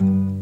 Bye.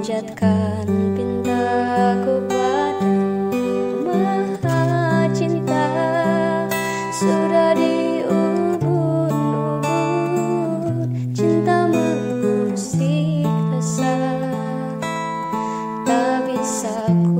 Panjatkan pintaku padamu maha cinta. Sudah diubun-ubun cinta mengusik rasa tak bisa ku